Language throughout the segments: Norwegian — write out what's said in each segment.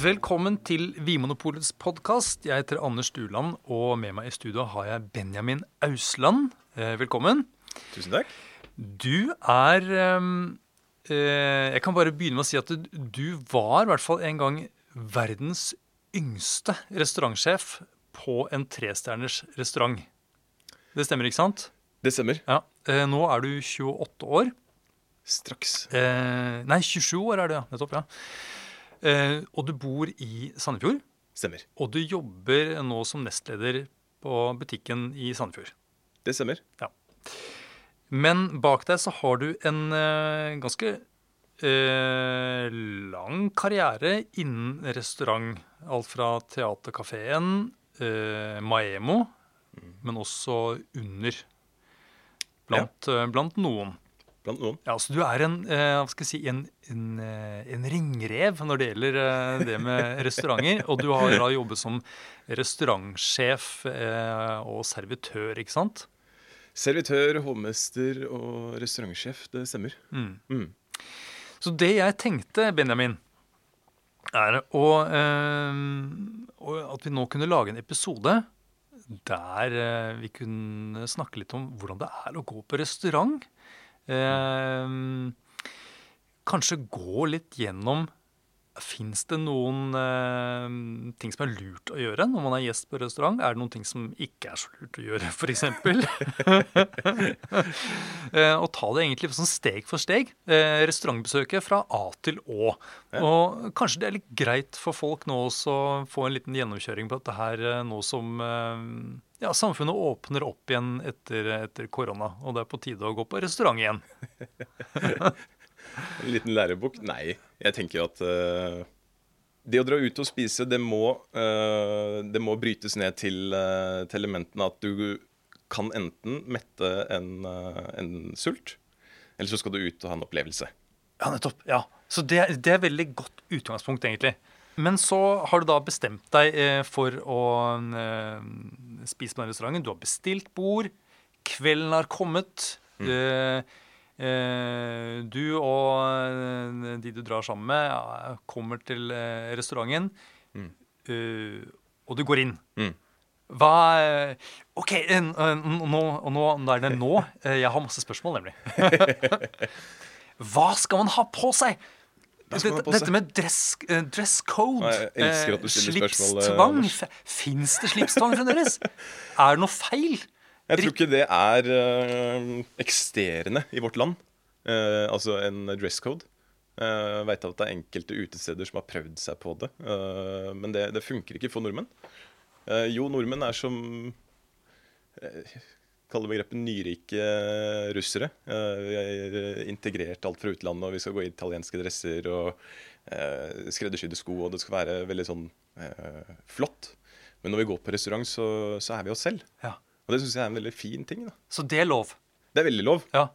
Velkommen til Vinmonopolets podkast. Jeg heter Anders Stuland, og med meg i studio har jeg Benjamin Ausland. Eh, velkommen. Tusen takk. Du er ehm, eh, Jeg kan bare begynne med å si at du, du var i hvert fall en gang verdens yngste restaurantsjef på en trestjerners restaurant. Det stemmer, ikke sant? Det stemmer. Ja. Eh, nå er du 28 år. Straks. Eh, nei, 27 år er det, ja. Nettopp. ja. Eh, og du bor i Sandefjord. Stemmer. Og du jobber nå som nestleder på butikken i Sandefjord. Det stemmer. Ja. Men bak deg så har du en eh, ganske eh, lang karriere innen restaurant. Alt fra Theatercaféen, eh, Maemo, men også under. Blant, ja. blant noen. Blant noen. Ja, altså du er en, eh, hva skal jeg si, en, en, eh, en ringrev når det gjelder eh, det med restauranter. Og du har da jobbet som restaurantsjef eh, og servitør, ikke sant? Servitør, hovmester og restaurantsjef. Det stemmer. Mm. Mm. Så det jeg tenkte, Benjamin, er å, eh, at vi nå kunne lage en episode der eh, vi kunne snakke litt om hvordan det er å gå på restaurant. Eh, kanskje gå litt gjennom Fins det noen eh, ting som er lurt å gjøre når man er gjest på restaurant? Er det noen ting som ikke er så lurt å gjøre, f.eks.? Eh, og ta det egentlig sånn steg for steg. Eh, restaurantbesøket fra A til Å. Ja. Og kanskje det er litt greit for folk nå også å få en liten gjennomkjøring på dette her eh, nå som eh, ja, samfunnet åpner opp igjen etter, etter korona, og det er på tide å gå på restaurant igjen. En liten lærebok? Nei. Jeg tenker at uh, det å dra ut og spise, det må, uh, det må brytes ned til, uh, til elementene at du kan enten mette en, en sult, eller så skal du ut og ha en opplevelse. Ja, nettopp. Ja. Så det, det er veldig godt utgangspunkt, egentlig. Men så har du da bestemt deg for å spise på den restauranten. Du har bestilt bord. Kvelden har kommet. Eh, eh, du og eh, de du drar sammen med, kommer til eh, restauranten. Eh, og du går inn. Mm. Hva OK, nå, nå, er det nå. Jeg har masse spørsmål, nemlig. Hva skal man ha på seg? Dette, dette med dress, uh, dress code, Ja, spørsmål, eh, slipstvang. Fins det slipstvang fremdeles? Er det noe feil? Jeg tror ikke det er uh, eksisterende i vårt land. Uh, altså en dress code. Jeg vet at det er enkelte utesteder som har prøvd seg på det. eh, men det, det funker ikke for nordmenn. Eh, jo, nordmenn er som Kall det begrepet nyrike russere. Eh, vi er eh, integrert alt fra utlandet, og vi skal gå i italienske dresser og skreddersydde sko, og det skal være veldig sånn eh, flott. Men når vi går på restaurant, så, så er vi oss selv. Ja. Og det syns jeg er en veldig fin ting. da. Så det er lov. Det er veldig lov. Ja,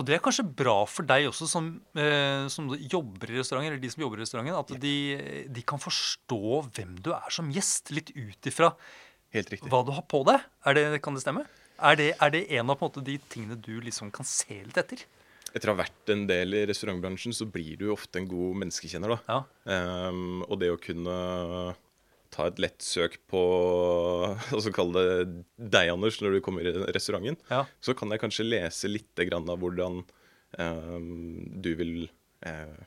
Og det er kanskje bra for deg også som, eh, som jobber i restauranten, eller de som jobber i restauranten, at de, de kan forstå hvem du er som gjest, litt ut ifra hva du har på deg. Er det, kan det stemme? Er det, er det en av på en måte, de tingene du liksom kan se litt etter? Etter å ha vært en del i restaurantbransjen, så blir du jo ofte en god menneskekjenner. da. Ja. Um, og det å kunne ta et lett søk på Altså kalle det deg, Anders, når du kommer i restauranten, Ja. så kan jeg kanskje lese litt av hvordan um, du vil eh,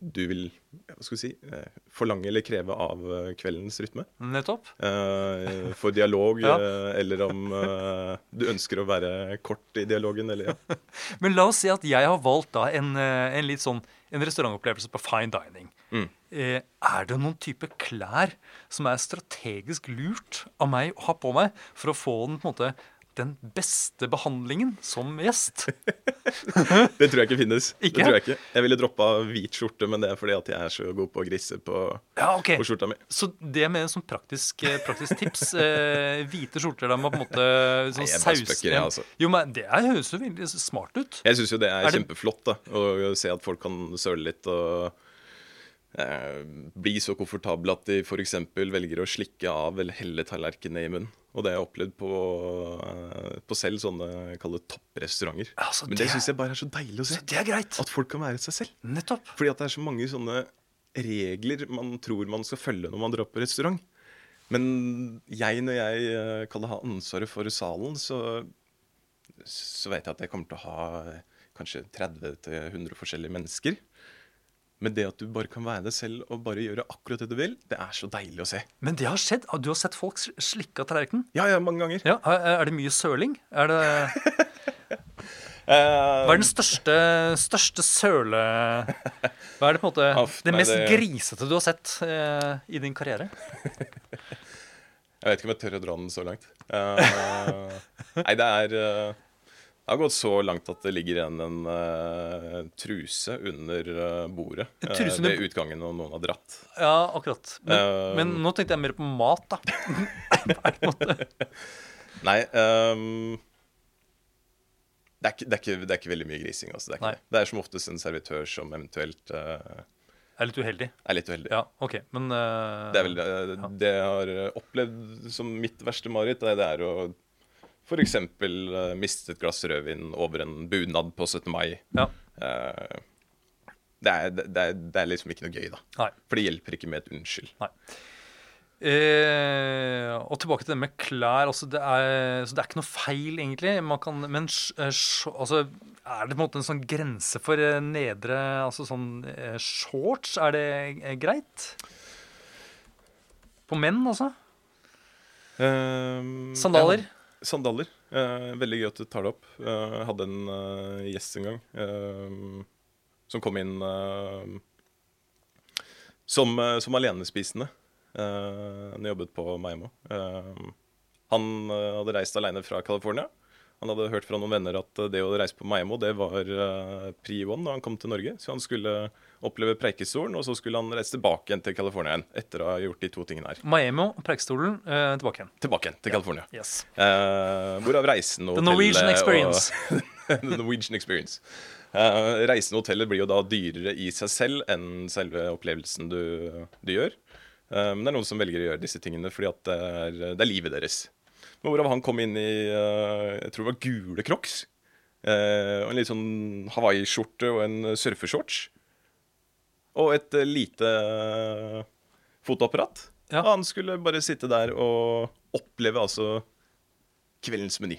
Du vil hva skal si, eh, forlange eller kreve av eh, kveldens rytme. Nettopp. Eh, for dialog, Ja. eller om du ønsker å være kort i dialogen, eller ja. Men la oss si at jeg har valgt da en, en litt sånn en restaurantopplevelse på fine dining. Mm. Er det noen type klær som er strategisk lurt av meg å ha på meg for å få den på en måte den beste behandlingen som gjest? Det tror jeg ikke finnes. Ikke? Det tror Jeg ikke. Jeg ville droppa hvit skjorte, men det er fordi at jeg er så god på å grisse på, Ja, okay. på skjorta mi. Så det med en sånn praktisk, eh, praktisk tips eh, Hvite skjorter da med på en måte sånn Nei, jeg saus jeg, altså. Jo, men Det høres jo veldig smart ut. Jeg syns jo det er, Er det- kjempeflott da, å se at folk kan søle litt og eh, bli så komfortable at de f.eks. velger å slikke av eller helle tallerkenene i munnen. Og det har jeg opplevd på, eh, på selv sånne kallet topprestauranter. Altså, Men det det syns jeg bare er så deilig å se. Det er greit. At folk kan være seg selv. Nettopp. Fordi at det er så mange sånne regler man tror man skal følge når man drar på restaurant. Men jeg, når jeg eh, kan ha ansvaret for salen, så, så vet jeg at jeg kommer til å ha kanskje 30-100 forskjellige mennesker. Men det at du bare kan være deg selv og bare gjøre akkurat det du vil, det er så deilig å se. Men det har skjedd. Du har sett folk slikke av tallerkenen? Ja, ja, mange ganger. Ja, Er det mye søling? Er det Hva er den største, største søle... Hva er det på en måte Aff, det nei, mest det- grisete du har sett eh, i din karriere? Jeg vet ikke om jeg tør å dra den så langt. Uh, nei, det er eh, Det har gått så langt at det ligger igjen en uh, truse under eh, bordet eh, truse under ved utgangen når noen har dratt. Ja, akkurat. Men, Eh, men nå tenkte jeg mer på mat, da. Nei um, det, er ikke, det, er ikke, det er ikke veldig mye grising. Altså. Det, er det. er som oftest en servitør som eventuelt uh, er litt uheldig. er litt uheldig. Ja, OK. Men Uh, Det er vel det, det jeg har opplevd som mitt verste mareritt, det er å f.eks. Uh, miste et glass rødvin over en bunad på 17. mai. Ja. Uh, det, er, det, er, det er liksom ikke noe gøy, da. Nei. For det hjelper ikke med et unnskyld. Eh, og tilbake til det med klær. Altså det er, så det er ikke noe feil, egentlig. Man kan, men eh, altså, er det på en måte en sånn grense for eh, nedre Altså sånn eh, shorts? Er det eh, greit? På menn, altså? Um, Sandaler? ja, sandaler. Eh, veldig gøy at du tar det opp. Eh, jeg hadde en eh, gjest en gang ehm, som kom inn eh, som, uh, som alenespisende jeg jobbet på Maimo. Ehm, han eh, hadde reist alene fra California. Han hadde hørt fra noen venner at eh, det å reise på Maimo det var pri one da han kom til Norge. Så han skulle oppleve Preikestolen, og så skulle han reise tilbake igjen til California igjen. Etter å ha gjort de to tingene her. Miami og Preikestolen eh, tilbake igjen. Tilbake igjen til California. Yes. Eh, hvorav reisen og The Norwegian experience. Og, The Norwegian experience. Eh, reisen og hotellet blir jo da dyrere i seg selv enn selve opplevelsen du, du gjør. Eh, men det er noen som velger å gjøre disse tingene fordi at det er, det er livet deres. Men hvorav han kom inn i eh, jeg tror det var gule crocs. eh, og en litt sånn hawaiiskjorte og en surfeshorts. Og et eh, lite eh, fotoapparat. Ja. Han skulle bare sitte der og oppleve altså kveldens meny.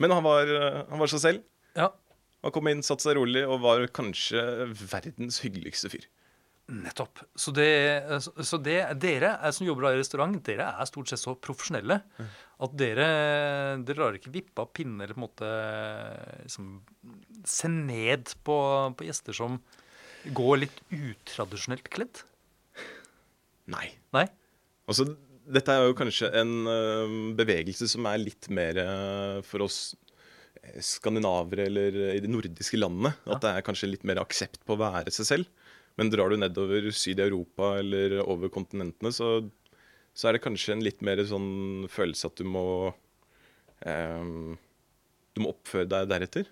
Men han var, eh, han var seg selv. Ja, Han kom inn, satte seg rolig og var kanskje verdens hyggeligste fyr. nettopp. Så, det, så det, dere er, som jobber i restaurant, dere er stort sett så profesjonelle at dere, dere lar ikke vippe av pinnen eller på en måte liksom, se ned på, på gjester som går litt utradisjonelt kledd. Nei. Nei? Altså, dette er jo kanskje en uh, bevegelse som er litt mer uh, for oss eh, skandinavere eller i de nordiske landene. At det er kanskje litt mer aksept på å være seg selv. Men drar du nedover syd i Europa eller over kontinentene, så, så er det kanskje en litt mer sånn følelse at du må um, Du må oppføre deg deretter.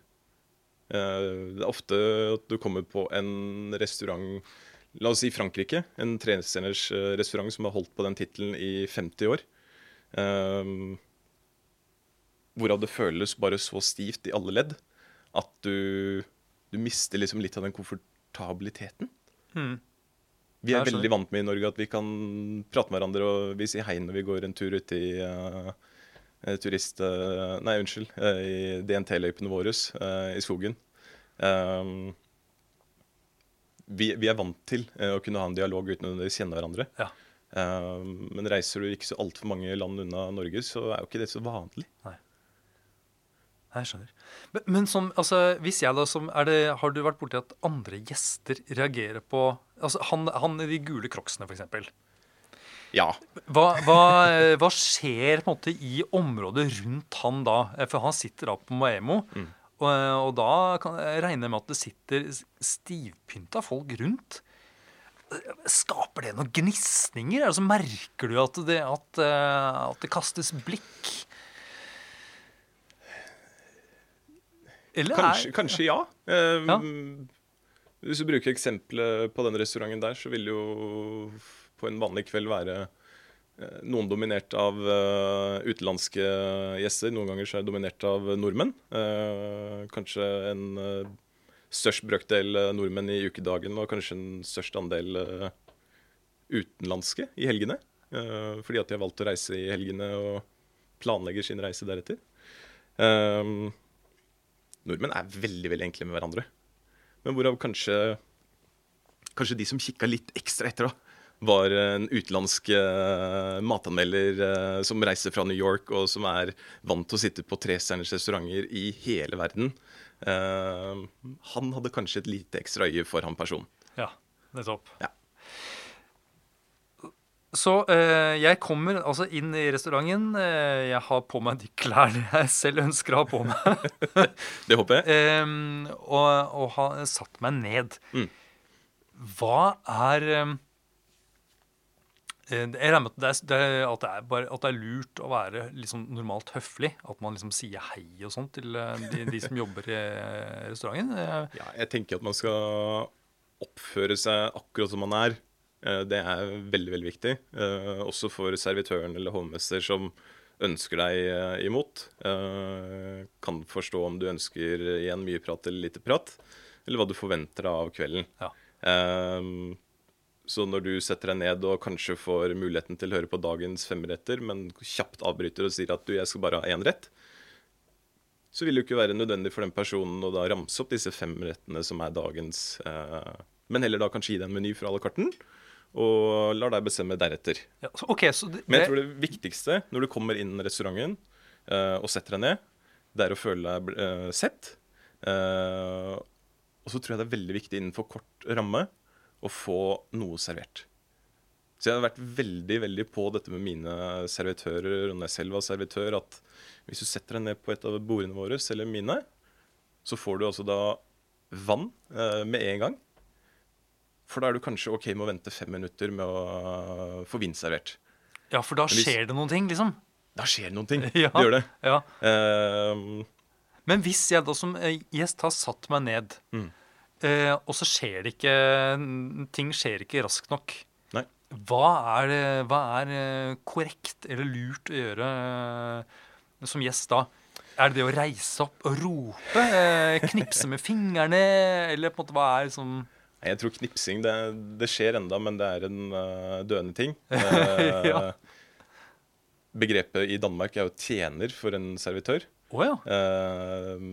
Eh, det er ofte at du kommer på en restaurant La oss si Frankrike. En trestjerners eh, restaurant som har holdt på den tittelen i 50 år. Um, hvorav det føles bare så stivt i alle ledd at du, du mister liksom litt av den komfortabiliteten. Mm. Vi er veldig vant med i Norge at vi kan prate med hverandre og vi sier hei når vi går en tur ute i eh, eh, turist... eh, nei, unnskyld. eh, I DNT-løypene våre eh, i skogen. Vi, vi er vant til eh, å kunne ha en dialog uten å kjenne hverandre. Ja. Men reiser du ikke så altfor mange land unna Norge, så er jo ikke det så vanlig. Nei, Jeg skjønner. Men, men som, altså, hvis jeg da som er det, Har du vært borti at andre gjester reagerer på altså Han, han i de gule crocsene, f.eks. Ja. Hva, hva, hva skjer på en måte i området rundt han da? Eh, For han sitter da på Maemo. Og, og da kan jeg regne med at det sitter stivpynta folk rundt. Skaper det noen gnisninger? Altså, merker du at det, at, eh, at det kastes blikk? Eller Kanskje, er kanskje ja. Um, Ja. Hvis du bruker eksempelet på den restauranten der, så vil jo på en vanlig kveld være eh, noen dominert av eh, utenlandske gjester. Noen ganger så er det dominert av nordmenn. Eh, kanskje en størst brøkdel nordmenn i ukedagen og kanskje en størst andel utenlandske i helgene. fordi at de har valgt å reise i helgene og planlegger sin reise deretter. Nordmenn er veldig veldig enkle med hverandre. Men hvorav kanskje Kanskje de som kikka litt ekstra etter, da, var en utenlandsk uh, matanmelder uh, som reiser fra New York, og som er vant til å sitte på trestjerners restauranter i hele verden. Uh, han hadde kanskje et lite ekstra øye for han personen. Ja, nettopp. Ja. Så jeg kommer altså inn i restauranten. Jeg har på meg de klærne jeg selv ønsker å ha på meg. Det håper jeg. Em, og, og har satt meg ned. Mm. Hva er em, eh, Jeg regner med at det er, at det er, bare, at det er lurt å være liksom normalt høflig. At man liksom sier hei og sånn til eh, de, de som jobber i eh, restauranten. Eh, Ja, jeg tenker at man skal oppføre seg akkurat som man er. Eh, Det er veldig veldig viktig. Eh, Også for servitøren eller hovmester som ønsker deg eh, imot. Eh, Kan forstå om du ønsker igjen mye prat eller lite prat, eller hva du forventer av kvelden. Ja. Eh, Så når du setter deg ned og kanskje får muligheten til å høre på dagens femretter, men kjapt avbryter og sier at du, jeg skal bare ha én rett, så vil det jo ikke være nødvendig for den personen å da ramse opp disse fem rettene som er dagens, eh, men heller da kanskje gi deg en meny fra alle kartene, karten, og lar deg bestemme deretter. ja, okay, så det, Men jeg tror det viktigste når du kommer inn i restauranten eh, og setter deg ned, det er å føle deg eh, sett. Eh, og så tror jeg det er veldig viktig innenfor kort ramme å få noe servert. Så jeg har vært veldig veldig på dette med mine servitører og når jeg selv var servitør, at hvis du setter deg ned på et av bordene våre, eller mine, så får du altså da vann eh, med en gang. For da er du kanskje OK med å vente fem minutter med å få vin servert. ja, for da hvis- skjer det noen ting, liksom. Da skjer det noen ting. Ja. Det gjør det. Ja. Ehm, Men hvis jeg da som eh, gjest har satt meg ned, Mm. Eh, og så skjer det ikke Ting skjer ikke raskt nok. Nei. Hva er, hva er eh, korrekt eller lurt å gjøre eh, som gjest da? Er det det å reise opp og rope? Eh, knipse med fingrene? Eller på en måte hva er liksom Jeg tror knipsing det, det skjer enda, men det er en uh, døende ting. Uh, Ja. Begrepet i Danmark er jo tjener for en servitør. Oh, ja. Eh,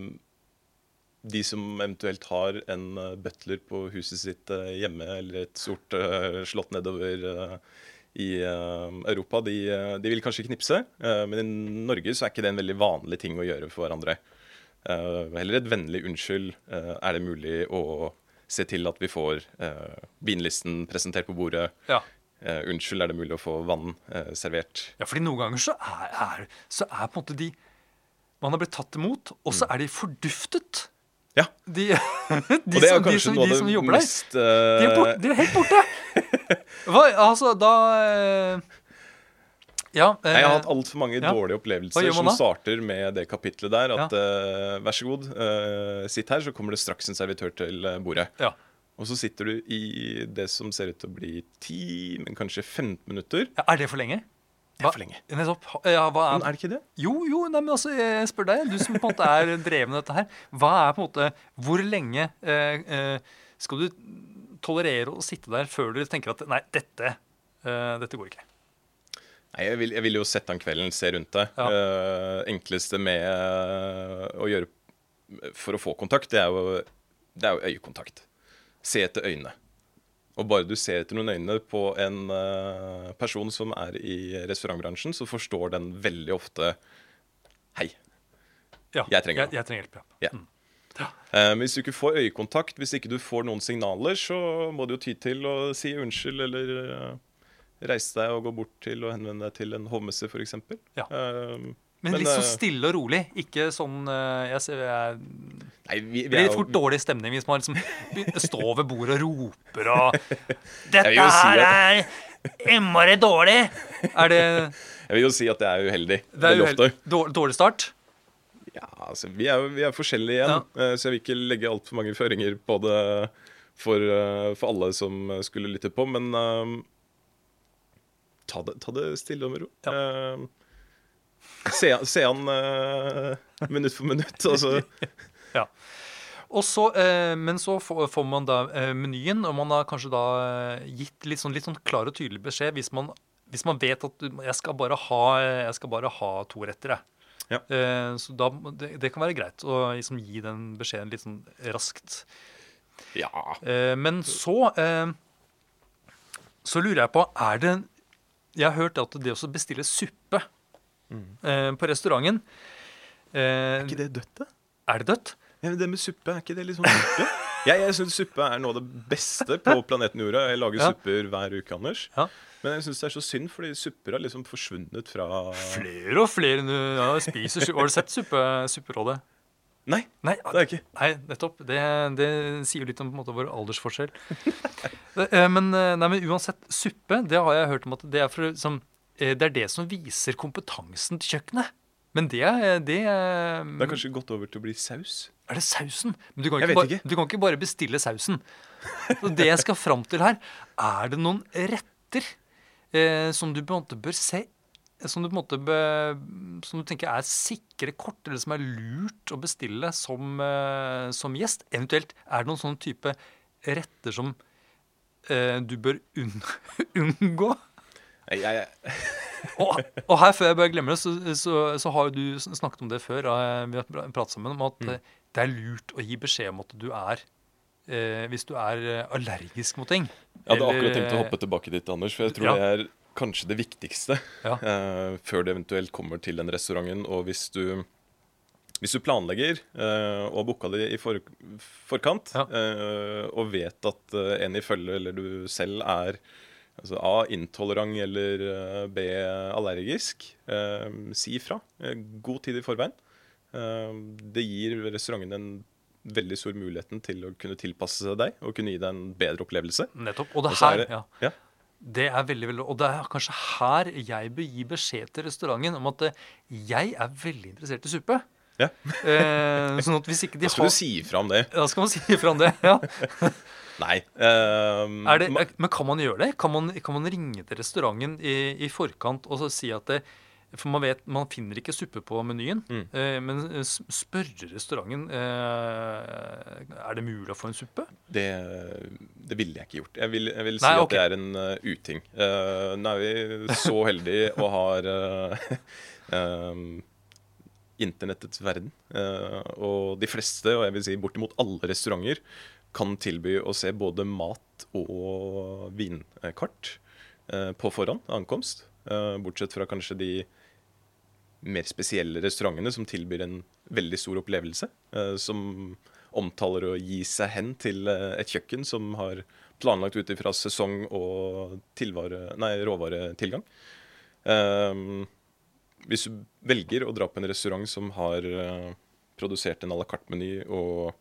de som eventuelt har en eh, butler på huset sitt eh, hjemme, eller et stort eh, slott nedover i Europa, de, de vil kanskje knipse. men i Norge så er ikke det en veldig vanlig ting å gjøre for hverandre. Heller et vennlig unnskyld. er det mulig å se til at vi får vinlisten presentert på bordet? ja. Unnskyld, er det mulig å få vann servert? Ja, fordi noen ganger så er, er, så er på en måte de Man har blitt tatt imot, og så er de forduftet. Ja. De, de. Og det er kanskje som, noe de av som det jobber der. De er, eh, bort, de er helt borte! Hva, altså, da eh, Ja. Nei, jeg har eh, hatt altfor mange ja. dårlige opplevelser som starter med det kapitlet der. At eh, vær så god, uh, sitt her, så kommer det straks en servitør til eh, bordet. ja. Og så sitter du i det som ser ut til å bli 10, men kanskje 15 minutter. Ja, Er det for lenge? Det er for lenge. Nettopp. Ja, hva Men er er det ikke det? Jo, jo, nei, men altså, jeg spør deg, du som på en måte er dreven dette her. Hva er på en måte Hvor lenge eh, eh, skal du tolerere å sitte der før du tenker at nei, dette, eh, dette går ikke? Nei, jeg vil, jeg vil jo sette an kvelden, se rundt deg. Ja. Eh, enkleste med eh, å gjøre for å få kontakt, det er jo, det er jo øyekontakt. Se etter øynene. Og bare du ser etter noen øyne på en uh, person som er i restaurantbransjen, så forstår den veldig ofte Hei. Ja, Jeg trenger jeg, jeg trenger hjelp. Ja. Ja. Uh, hvis du ikke får øyekontakt, hvis ikke du får noen signaler, så må du jo ty til å si unnskyld eller uh, reise deg og gå bort til og henvende deg til en hovmester, f.eks. Ja. Uh, Men, litt så eh, stille og rolig. Ikke sånn eh, Jeg, ser, jeg Nei, vi, vi Det blir jo- fort dårlig stemning hvis man liksom står ved bordet og roper og Dette her si at- er innmari dårlig! Er det Jeg vil jo si at det er uheldig. Det er helt dårlig, start? Ja, altså, vi er vi er forskjellige igjen, ja. så jeg vil ikke legge altfor mange føringer på det for, eh, for alle som skulle lytte på. Men eh, ta, det, ta det stille og med ro. Eh, se, se han uh, minutt for minutt. Altså, Ja. Og så, eh, men så får, man da eh, menyen, og man har kanskje da eh, gitt litt sånn, litt sånn klar og tydelig beskjed hvis man, hvis man vet at jeg skal bare ha, jeg skal bare ha to retter. Ja. Eh, så da, det, det kan være greit å liksom gi den beskjeden litt sånn raskt. Ja. Eh, men så eh, Så lurer jeg på Er det Jeg har hørt at det å bestille suppe eh, på restauranten eh, Er ikke det dødt, da? Er det dødt? Ja, men det med suppe, er ikke det litt sånn borte? Jeg, jeg syns suppe er noe av det beste på planeten jorda. Jeg lager Ja. supper hver uke, Anders. Ja. Men jeg syns det er så synd, fordi supper har liksom forsvunnet fra Flere og flere nå ja, spiser suppe. Har du sett suppe, Supperådet? Nei, Nei, det har jeg ikke. nei, nettopp. Det, det sier litt om på en måte, vår aldersforskjell. Eh, men, eh, nei, men uansett, suppe, det har jeg hørt om at det er, for, som, eh, det er det som viser kompetansen til kjøkkenet. Men det er det er, Det har kanskje gått over til å bli saus. Er det sausen? Men du kan, ikke bare, du kan ikke bare bestille sausen. Så det jeg skal fram til her, er det noen retter eh, som du på en måte bør se som du på en måte be, som du tenker er sikre kort, eller som er lurt å bestille som, eh, som gjest? Eventuelt er det noen sånne type retter som eh, du bør unn, unngå? Jeg, jeg, Og, og her, før jeg bare glemmer det, så, så, så har jo du snakket om det før. eh, Vi har pratet sammen om at Mm. eh, det er lurt å gi beskjed om at du er eh, Hvis du er eh, allergisk mot ting. jeg hadde Eller, akkurat tenkt å hoppe tilbake dit, Anders, for jeg tror Ja. det er kanskje det viktigste Ja. eh, før du eventuelt kommer til den restauranten. Og hvis du, hvis du planlegger eh, og booka det i for, forkant, Ja. eh, og vet at en i følge eller du selv er altså A. Intolerant eller eh, B. Allergisk. Eh, si ifra. Eh, god tid i forveien. Det gir restauranten en veldig stor muligheten til å kunne tilpasse seg deg og kunne gi deg en bedre opplevelse. Nettopp. Og det Og er her, det- ja. ja. Det er veldig, veldig Og det er kanskje her jeg bør gi beskjed til restauranten om at jeg er veldig interessert i suppe. Ja. Eh, sånn at hvis ikke de Da skal har du si ifra om det. Da skal man si ifra om det. ja. Nei. ehm, Er det, men kan man gjøre det? Kan man, kan man ringe til restauranten i, i forkant og så si at det, For man vet, man finner ikke suppe på menyen. Mm. Eh, men spørre restauranten eh, Er det mulig å få en suppe. det, det ville jeg ikke gjort. Jeg vil, jeg vil si Nei, at det er en uh, uting. Uh, nå er vi så heldige og har uh, um, internettets verden. Uh, og de fleste, og jeg vil si bortimot alle restauranter, kan tilby å se både mat og vinkart eh, på forhånd ankomst. Eh, bortsett fra kanskje de mer spesielle restaurantene som tilbyr en veldig stor opplevelse. eh, som omtaler å gi seg hen til et kjøkken som har planlagt ut ifra sesong og tilvare, nei, råvaretilgang. Hvis du velger å dra på en restaurant som har produsert en à la carte-meny og,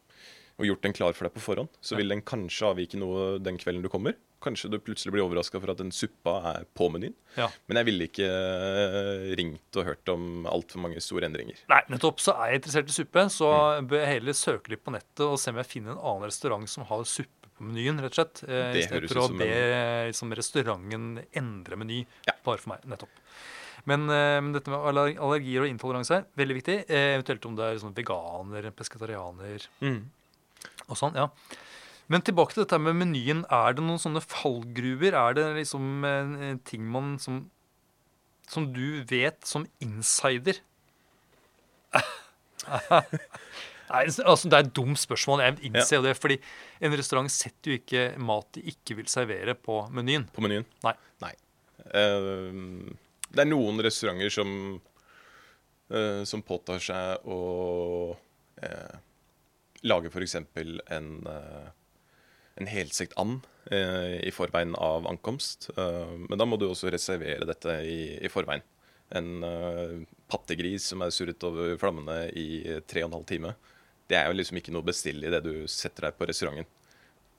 og gjort den klar for deg på forhånd, så vil den kanskje avvike noe den kvelden du kommer. Kanskje du plutselig blir overraska for at den suppa er på menyen. Ja. Men jeg ville ikke eh, ringt og hørt om altfor mange store endringer. Nei, nettopp. Så er jeg interessert i suppe, så Mm. bør jeg heller søke litt på nettet og se om jeg finner en annen restaurant som har suppe på menyen, rett og slett. Eh, Det I stedet høres for ut å be liksom, restauranten endre meny Ja. bare for meg. Nettopp. Men, eh, dette med allergier og intoleranse er veldig viktig. Eh, eventuelt om det er liksom veganer, pesketarianer og sånn. ja. Men tilbake til dette med menyen. Er det noen sånne fallgruver? Er det liksom eh, ting man som Som du vet som insider Nei, altså Det er et dumt spørsmål. Jeg innser jo det. Fordi en restaurant setter jo ikke mat de ikke vil servere på menyen. På menyen? Nei. Eh, det er noen restauranter som uh, som påtar seg å uh, lage f.eks. en uh, en helsekt and eh, i forveien av ankomst. Eh, men da må du også reservere dette i, i forveien. En eh, pattegris som er surret over flammene i tre og en halv time. Det er jo liksom ikke noe å bestille det du setter deg på restauranten.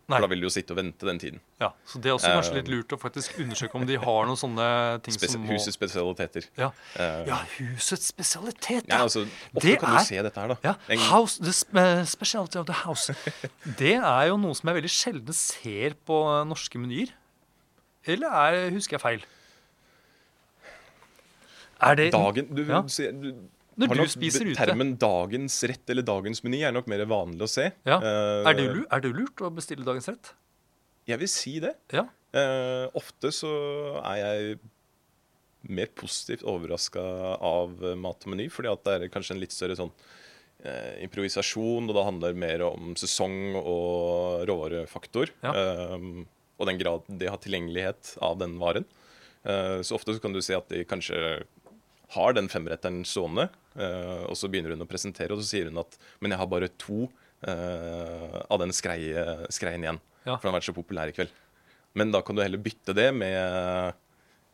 Nei. For da vil du jo sitte og vente den tiden. Ja, Så det er også kanskje Eh, litt lurt å faktisk undersøke om de har noen sånne ting Spes som må Husets spesialiteter. ja. Eh, ja, husets spesialitet. Ja, altså, ofte Det kan er- du se dette her, da. Ja, house, the eh, specialty of the house. Det er jo noe som jeg veldig sjelden ser på eh, norske menyer. Eller er, husker jeg feil? Er det Dagen du, Ja. ser- du, Når du spiser ute. Termen 'dagens rett' eller 'dagens meny' er nok mer vanlig å se. Ja. Uh, Er, det lurt, er det lurt å bestille dagens rett? Jeg vil si det. Ja. Uh, ofte så er jeg mer positivt overraska av mat og meny, fordi at det er kanskje en litt større sånn eh, improvisasjon, og det handler mer om sesong og råvarefaktor. Ja. Eh, og den grad de har tilgjengelighet av den varen. Eh, så ofte så kan du se at de kanskje har den femretteren stående, eh, og så begynner hun å presentere, og så sier hun at men jeg har bare to eh, av den skreie, skreien igjen. Ja. For den har vært så populær i kveld. Men da kan du heller bytte det med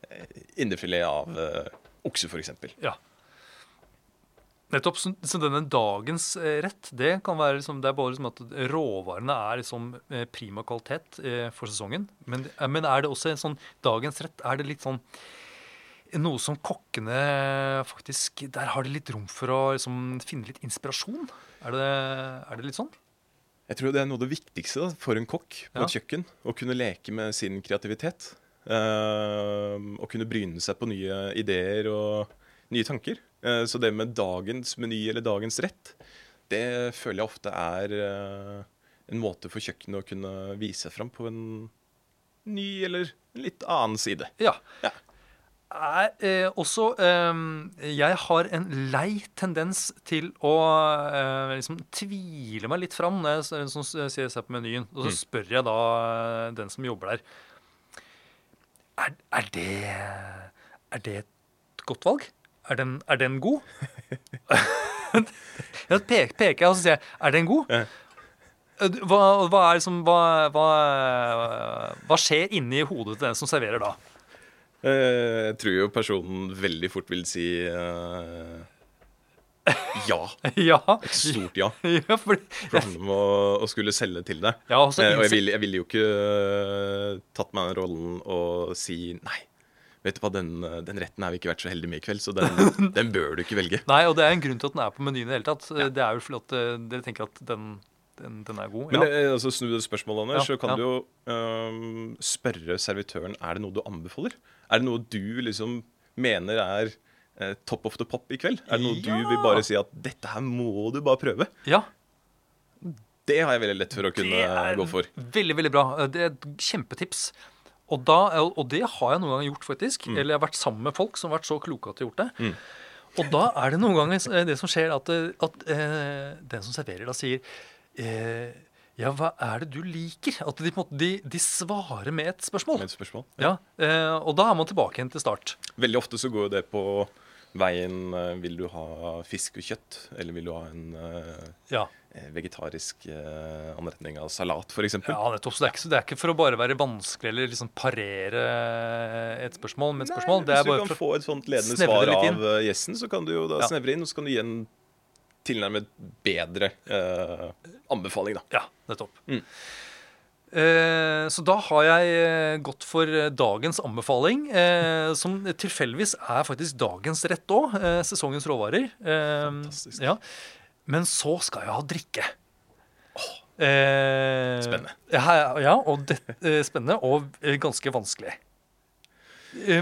eh, indrefilet av okse, f.eks. Ja. Nettopp. Så, denne dagens rett, det kan være liksom, det er bare liksom at råvarene er liksom prima kvalitet for sesongen. Men, men er det også en sånn dagens rett Er det litt sånn noe som kokkene faktisk Der har de litt rom for å liksom, finne litt inspirasjon? Er det, er det litt sånn? Jeg tror det er noe av det viktigste da, for en kokk på Ja. et kjøkken. Å kunne leke med sin kreativitet. Og kunne bryne seg på nye ideer og nye tanker. Uh, så det med dagens meny eller dagens rett, det føler jeg ofte er uh, en måte for kjøkkenet å kunne vise seg fram på en ny eller en litt annen side. Ja. Ja. Er, eh, også eh, Jeg har en lei tendens til å eh, liksom tvile meg litt fram når jeg sånn, ser på menyen. Og så Mm. spør jeg da eh, den som jobber der Er, er det Er det et godt valg? Er den, er den god? jeg pek, peker jeg og så sier jeg, er den god? Ja. Eh, Hva, hva, er liksom, hva, hva, hva skjer inni hodet til den som serverer da? Eh, Jeg tror jo personen veldig fort vil si uh, ja. ja. Et stort ja. ja, For det handler om å, å skulle selge til deg. ja, altså, Eh, og jeg ville vil jo ikke uh, tatt meg den rollen og si nei. Vet du hva, den, den retten har vi ikke vært så heldige med i kveld, så den, den bør du ikke velge. Nei, og det er en grunn til at den er på menyen i det hele tatt. Det er jo fordi at dere tenker at den, den, den er god. Men ja. eh, altså, snu det spørsmålet, Anders, Ja, så kan ja. du jo um, spørre servitøren er det noe du anbefaler. Er det noe du liksom mener er eh, top of the pop i kveld? Er det noe du vil bare si at dette her må du bare prøve? ja, Det har jeg veldig lett for å kunne gå for. veldig, veldig bra. Det er et kjempetips. Og, da, og det har jeg noen ganger gjort, faktisk. Eller jeg har vært sammen med folk som har vært så kloke at de har gjort det. Og da er det noen ganger eh, det som skjer, at, eh, at eh, den som serverer, da sier eh, Ja, hva er det du liker? At de, på en de, de svarer med et spørsmål. Med et spørsmål. Ja, eh, Og da er man tilbake igjen til start. Veldig ofte så går jo det på veien eh, Vil du ha fisk og kjøtt, eller vil du ha en eh, Ja, eh, vegetarisk eh, anretning av salat, f.eks. ja nettopp. Så det er, ikke, så det er ikke for å bare være vanskelig eller liksom parere et spørsmål med et spørsmål. Det hvis du kan få et sånt ledende svar av eh, gjesten, så kan du jo da Ja. snevre inn, og så kan du gi en tilnærmet bedre eh, anbefaling, da. Ja, nettopp. Mm. Eh, så da har jeg eh, gått for eh, dagens anbefaling, eh, som tilfeldigvis er faktisk dagens rett òg. Eh, sesongens råvarer. Fantastisk. Ja. Men så skal jeg ha drikke. Eh, Spennende. Ja, ja og det, spennende og ganske vanskelig.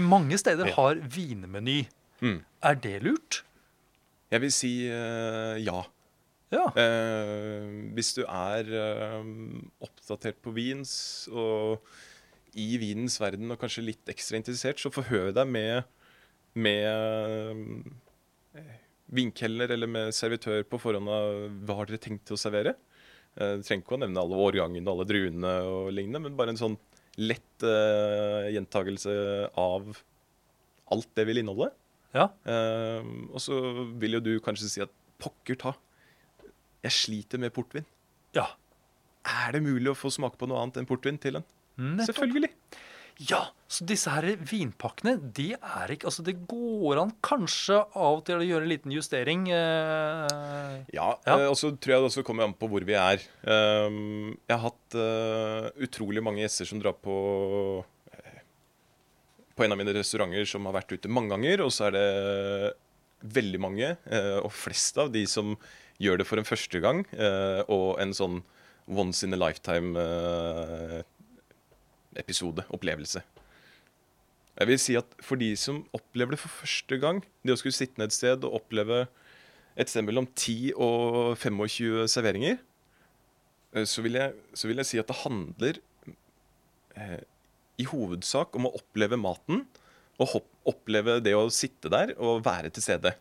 Mange steder har vinmeny. Mm. Er det lurt? Jeg vil si eh, ja. Ja. Eh, hvis du er eh, oppdatert på vins og i vinens verden og kanskje litt ekstra interessert, så forhør deg med, med eh, vinkelner eller med servitør på forhånd av hva har dere tenkt å servere. Eh, Du trenger ikke å nevne alle årgangene, og alle druene og lignende, men bare en sånn lett eh, gjentagelse av alt det vil inneholde. Ja. Uh, og så vil jo du kanskje si at pokker ta, jeg sliter med portvin. ja. Er det mulig å få smake på noe annet enn portvin til en? Nettopp. Selvfølgelig. Ja, så disse her vinpakkene, de er ikke Altså, det går an kanskje av og til å gjøre en liten justering. Eh, Ja, Ja. eh, og så tror jeg det også kommer an på hvor vi er. Um, jeg har hatt uh, utrolig mange gjester som drar på på en av mine restauranter som har vært ute mange ganger, og så er det veldig mange, eh, og flest av de som gjør det for en første gang, eh, og en sånn once in a lifetime-episode, opplevelse. Jeg vil si at for de som opplever det for første gang, det å skulle sitte ned et sted og oppleve et sted mellom 10 og 25 serveringer, eh, så vil jeg, så vil jeg si at det handler eh, i hovedsak om å oppleve maten og oppleve det å sitte der og være til stede.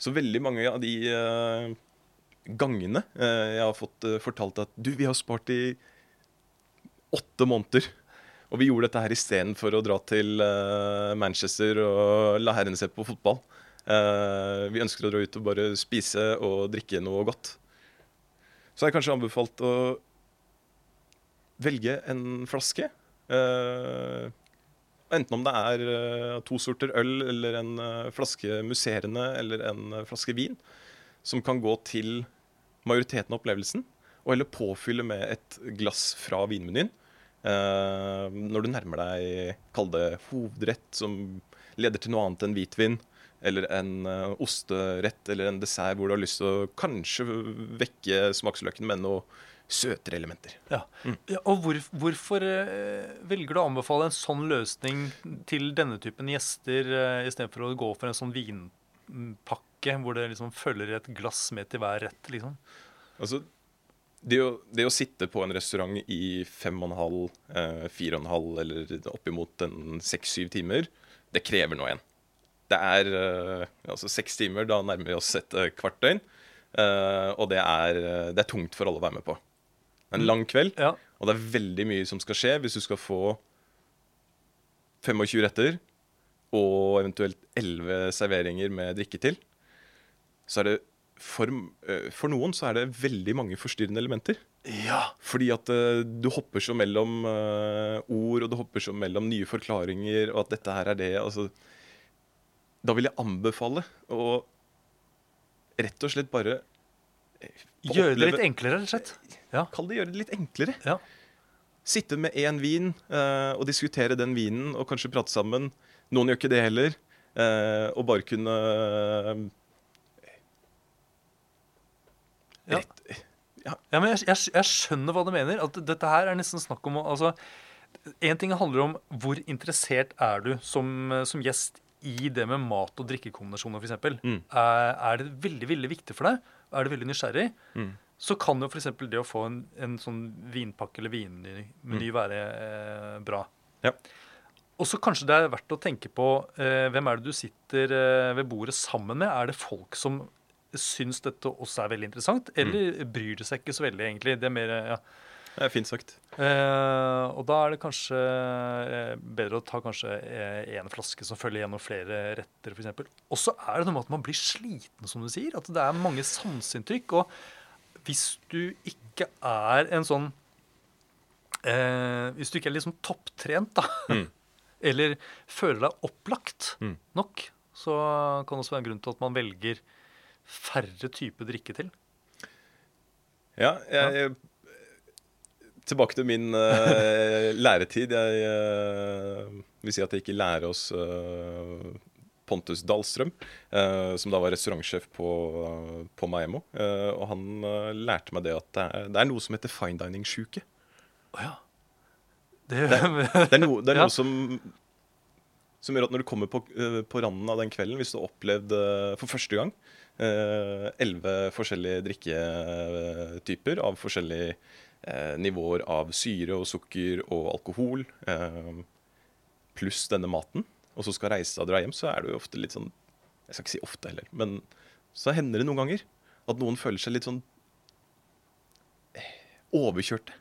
Så veldig mange av de uh, gangene uh, jeg har fått uh, fortalt at du, vi har spart i åtte måneder. Og vi gjorde dette her istedenfor å dra til Manchester og la herrene se på fotball. Vi ønsker å dra ut og bare spise og drikke noe godt. Så har jeg kanskje anbefalt å velge en flaske. Eh, enten om det er eh, to sorter øl eller en eh, flaske musserende eller en flaske vin, som kan gå til majoriteten av opplevelsen, og heller påfylle med et glass fra vinmenyen. Når du nærmer deg, kall det hovedrett, som leder til noe annet enn hvitvin, eller en osterett eller en dessert hvor du har lyst til å kanskje vekke smaksløkene med noe søtere elementer. Ja. ja og hvor, hvorfor eh, velger du å anbefale en sånn løsning til denne typen gjester, eh, istedenfor å gå for en sånn vinpakke hvor det liksom følger et glass med til hver rett? liksom? Altså, det å, det å sitte på en restaurant i fem og en halv, eh, fire og en halv eller oppimot seks-syv timer, det krever noe igjen. Det er eh, altså seks timer, da nærmer vi oss et eh, kvart døgn. eh, og det er, det er tungt for alle å være med på. Det er en lang kveld, Ja. og det er veldig mye som skal skje hvis du skal få 25 retter og eventuelt 11 serveringer med drikke til. Så er det for, eh, for noen så er det veldig mange forstyrrende elementer. ja. Fordi at eh, du hopper så mellom eh, ord, og du hopper så mellom nye forklaringer, og at dette her er det. Altså, da vil jeg anbefale å rett og slett bare Gjøre det litt enklere, rett og slett. Ja. Kall det gjøre det litt enklere. ja. Sitte med én vin eh, og diskutere den vinen, og kanskje prate sammen. Noen gjør ikke det heller. eh, og bare kunne eh, Ja. rett, Ja, men jeg, jeg, jeg skjønner hva du mener. At dette her er nesten snakk om altså, En ting handler om hvor interessert er du som, som gjest i det med mat- og drikkekombinasjoner, f.eks. Mm. Er, er det veldig veldig viktig for deg? Er du veldig nysgjerrig? Mm. Så kan jo f.eks. det å få en, en sånn vinpakke eller vinmeny meny være eh, bra. Ja. Og så kanskje det er verdt å tenke på eh, hvem er det du sitter eh, ved bordet sammen med. Er det folk som syns dette også er veldig interessant, eller bryr det seg ikke så veldig, egentlig? Det er mer, ja. Det er fint sagt. Eh, og da er det kanskje eh, bedre å ta kanskje én flaske som følger gjennom flere retter, f.eks. Og så er det noe med at man blir sliten, som du sier. At det er mange sanseinntrykk. Og hvis du ikke er en sånn eh, Hvis du ikke er liksom topptrent, da, Mm. eller føler deg opplagt Mm. nok, så kan det også være en grunn til at man velger færre typer drikke til. Ja, jeg, Tilbake til min uh, læretid. Jeg uh, vil si at jeg ikke lærer oss eh, Pontus Dahlstrøm, eh, som da var restaurantsjef på, på Maemmo. Eh, og han eh, lærte meg det at det er, det er noe som heter fine dining-sjuke. Oh, ja. Det, Det er, noe, det er Ja. noe som, som gjør at når du kommer på, eh, på randen av den kvelden, hvis du har opplevd eh, for første gang elleve forskjellige drikketyper av forskjellige eh, nivåer av syre og sukker og alkohol, eh, pluss denne maten, og så skal reise og dra hjem, så er du jo ofte litt sånn Jeg skal ikke si ofte heller, men så hender det noen ganger at noen føler seg litt sånn eh, overkjørte.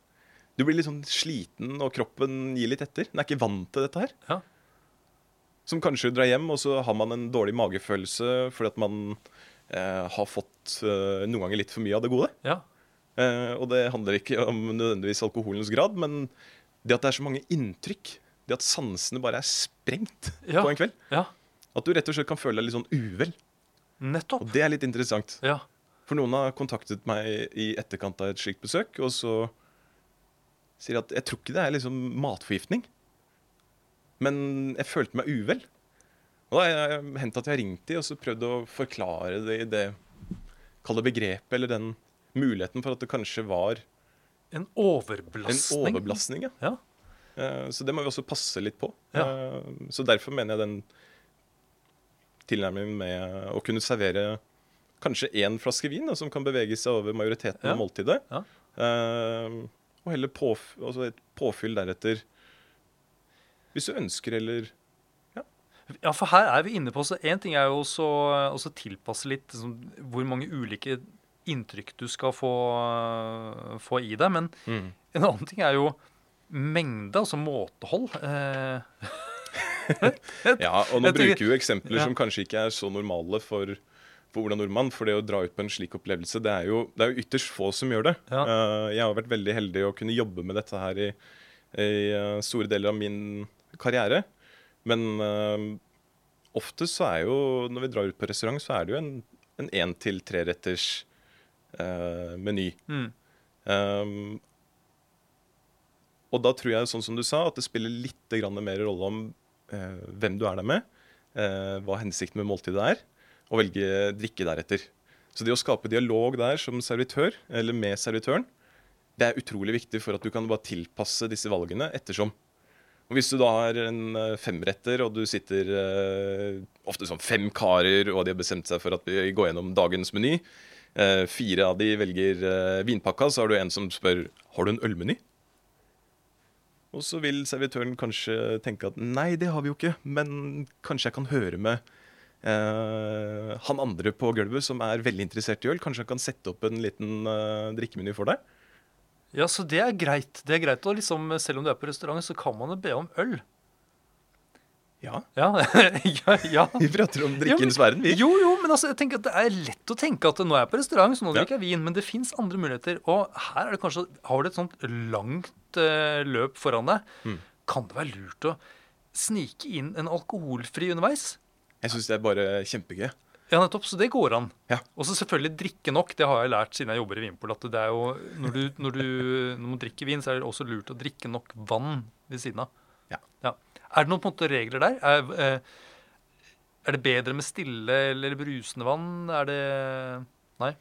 Du blir litt sånn sliten, og kroppen gir litt etter. Den er ikke vant til dette her. Ja. Som kanskje drar hjem, og så har man en dårlig magefølelse fordi at man eh, har fått eh, noen ganger litt for mye av det gode. ja. Eh, og det handler ikke om nødvendigvis alkoholens grad, men det at det er så mange inntrykk, det at sansene bare er sprengt Ja. på en kveld, ja. at du rett og slett kan føle deg litt sånn uvel. Nettopp. Og det er litt interessant. Ja. For noen har kontaktet meg i etterkant av et slikt besøk, og så sier de at jeg tror ikke det er liksom matforgiftning, men jeg følte meg uvel. Og da har jeg hendt at jeg har ringt de og så prøvd å forklare det i det kalde begrepet, eller den muligheten for at det kanskje var En en overbelastning. overbelastning. Ja. Ja. Eh, Så det må vi også passe litt på. Ja. Eh, Så derfor mener jeg den tilnærmingen med å kunne servere kanskje én flaske vin da, som kan bevege seg over majoriteten Ja. av måltidet. Ja. Eh, og heller påf altså et påfyll deretter. Hvis du ønsker, eller Ja, for her er vi inne på så Én ting er jo også også tilpasse litt liksom, hvor mange ulike inntrykk du skal få, få i deg. Men en annen ting er jo mengde, altså måtehold. Eh, Ja, og nå bruker vi jo eksempler Ja. som kanskje ikke er så normale for, for Ola Nordmann. For det å dra ut på en slik opplevelse, det er jo, det er jo ytterst få som gjør det. Ja. Uh, jeg har vært veldig heldig å kunne jobbe med dette her i, i uh, store deler av min karriere. Men uh, ofte så er jo, når vi drar ut på restaurant, så er det jo en en én til treretters meny. mm, Um, og da tror jeg, sånn som du sa, at det spiller litt mer rolle om eh, hvem du er der med, eh, hva hensikten med måltidet er, og velge drikke deretter. Så det å skape dialog der som servitør, eller med servitøren, det er utrolig viktig for at du kan bare tilpasse disse valgene ettersom. Og Hvis du da har en eh, femretter, og du sitter eh, ofte sånn fem karer, og de har bestemt seg for at vi går gjennom dagens meny, eh, fire av de velger eh, vinpakka, så har du en som spør har du en ølmeny. Og så vil servitøren kanskje tenke at nei, det har vi jo ikke, men kanskje jeg kan høre med eh, han andre på gulvet som er veldig interessert i øl. Kanskje han kan sette opp en liten eh, drikkemeny for deg. ja, så det er greit. Det er greit å liksom, Selv om du er på restaurant, så kan man be om øl. Ja, Ja, ja, ja. vi prater om Ja, drikkens verden, vi. Jo, jo, men altså, jeg tenker at det er lett å tenke at nå er jeg på restaurant, så nå drikker jeg vin. Men det fins andre muligheter. Og her er det kanskje Har du et sånt langt uh, løp foran deg, Mm. kan det være lurt å snike inn en alkoholfri underveis? Jeg syns det er bare kjempegøy. Ja, nettopp. Så det går an. Ja. Og så selvfølgelig drikke nok. Det har jeg lært siden jeg jobber i Vinpol. At det er jo, når du, når du når man drikker vin, så er det også lurt å drikke nok vann ved siden av. Ja. Ja. Er det noen på en måte regler der? Er, eh, er det bedre med stille eller brusende vann? Er det Nei?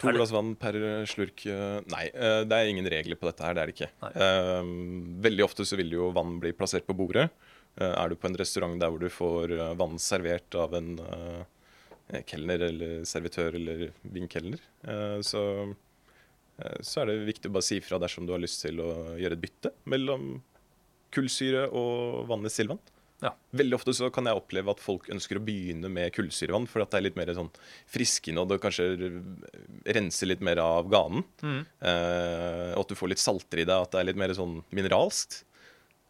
To glass vann per slurk eh, Nei, eh, det er ingen regler på dette her. Det er det ikke. Nei. Veldig ofte så vil jo vann bli plassert på bordet. Er du på en restaurant der hvor du får vann servert av en kelner eller servitør eller vinkelner, så, så er det viktig å bare si ifra dersom du har lyst til å gjøre et bytte mellom kullsyre og vann i stillvann. Ja. Veldig ofte så kan jeg oppleve at folk ønsker å begynne med kullsyrevann, for at det er litt mer sånn friskende, og det kanskje renser litt mer av ganen. Mm. Eh, og at du får litt salter i deg, at det er litt mer sånn mineralskt,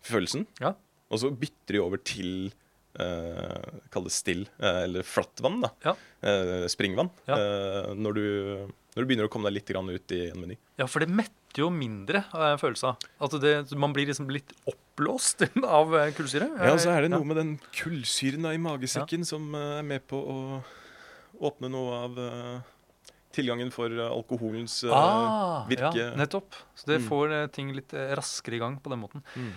følelsen. Ja. Og så bytter de over til eh, Kall det still, eh, eller flatt vann, da. Ja. Eh, springvann. Eh, når, du, når du begynner å komme deg litt ut i en meny. Ja, for det metter jo mindre, har jeg en følelse av. At det, man blir liksom litt oppblåst av eh, kullsyre. Ja, og så er det Ja. noe med den kullsyren i magesekken som eh, er med på å åpne noe av eh, tilgangen for alkoholens Ah, virke. Ja, nettopp. Så det Mm. får ting litt raskere i gang på den måten. Mm.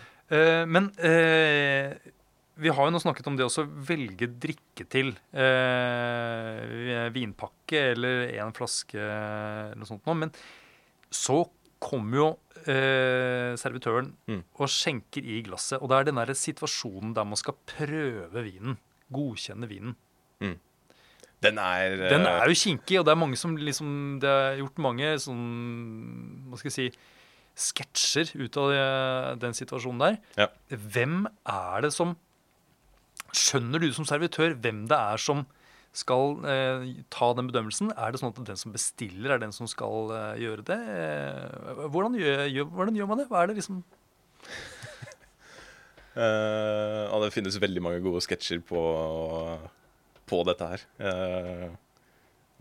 Men eh, vi har jo nå snakket om det også velge drikke til. Eh, vinpakke eller en flaske eller noe sånt noe. Men så kommer jo eh, servitøren Mm. og skjenker i glasset. Og det er den der situasjonen der man skal prøve vinen. Godkjenne vinen. Den er eh, Den er jo kinkig, og det er mange som liksom Det er gjort mange sånn Hva skal jeg si sketsjer ut av det, den situasjonen der. Ja. Hvem er det som Skjønner du som servitør hvem det er som skal eh, ta den bedømmelsen? Er det sånn at den som bestiller, er den som skal eh, gjøre det? Eh, hvordan, gjør, gjør, hvordan gjør man det? Hva er det liksom uh, ja, det finnes veldig mange gode sketsjer på, på dette her. Uh,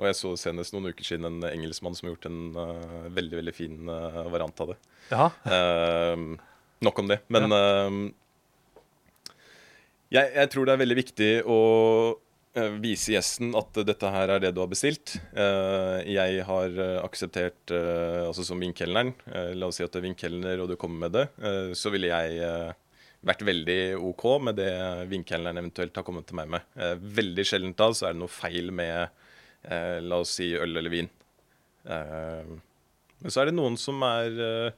og jeg så senest noen uker siden en engelskmann som har gjort en uh, veldig veldig fin variant av det. Ja. Nok om det. Men eh, jeg, jeg tror det er veldig viktig å eh, vise gjesten at dette her er det du har bestilt. Eh, jeg har eh, akseptert, altså som vinkelneren, la oss si at det er vinkelner og du kommer med det, så ville jeg vært veldig OK med det vinkelneren eventuelt har kommet til meg med. Veldig sjeldent da så er det noe feil med la oss si øl eller vin. Men så er det noen som er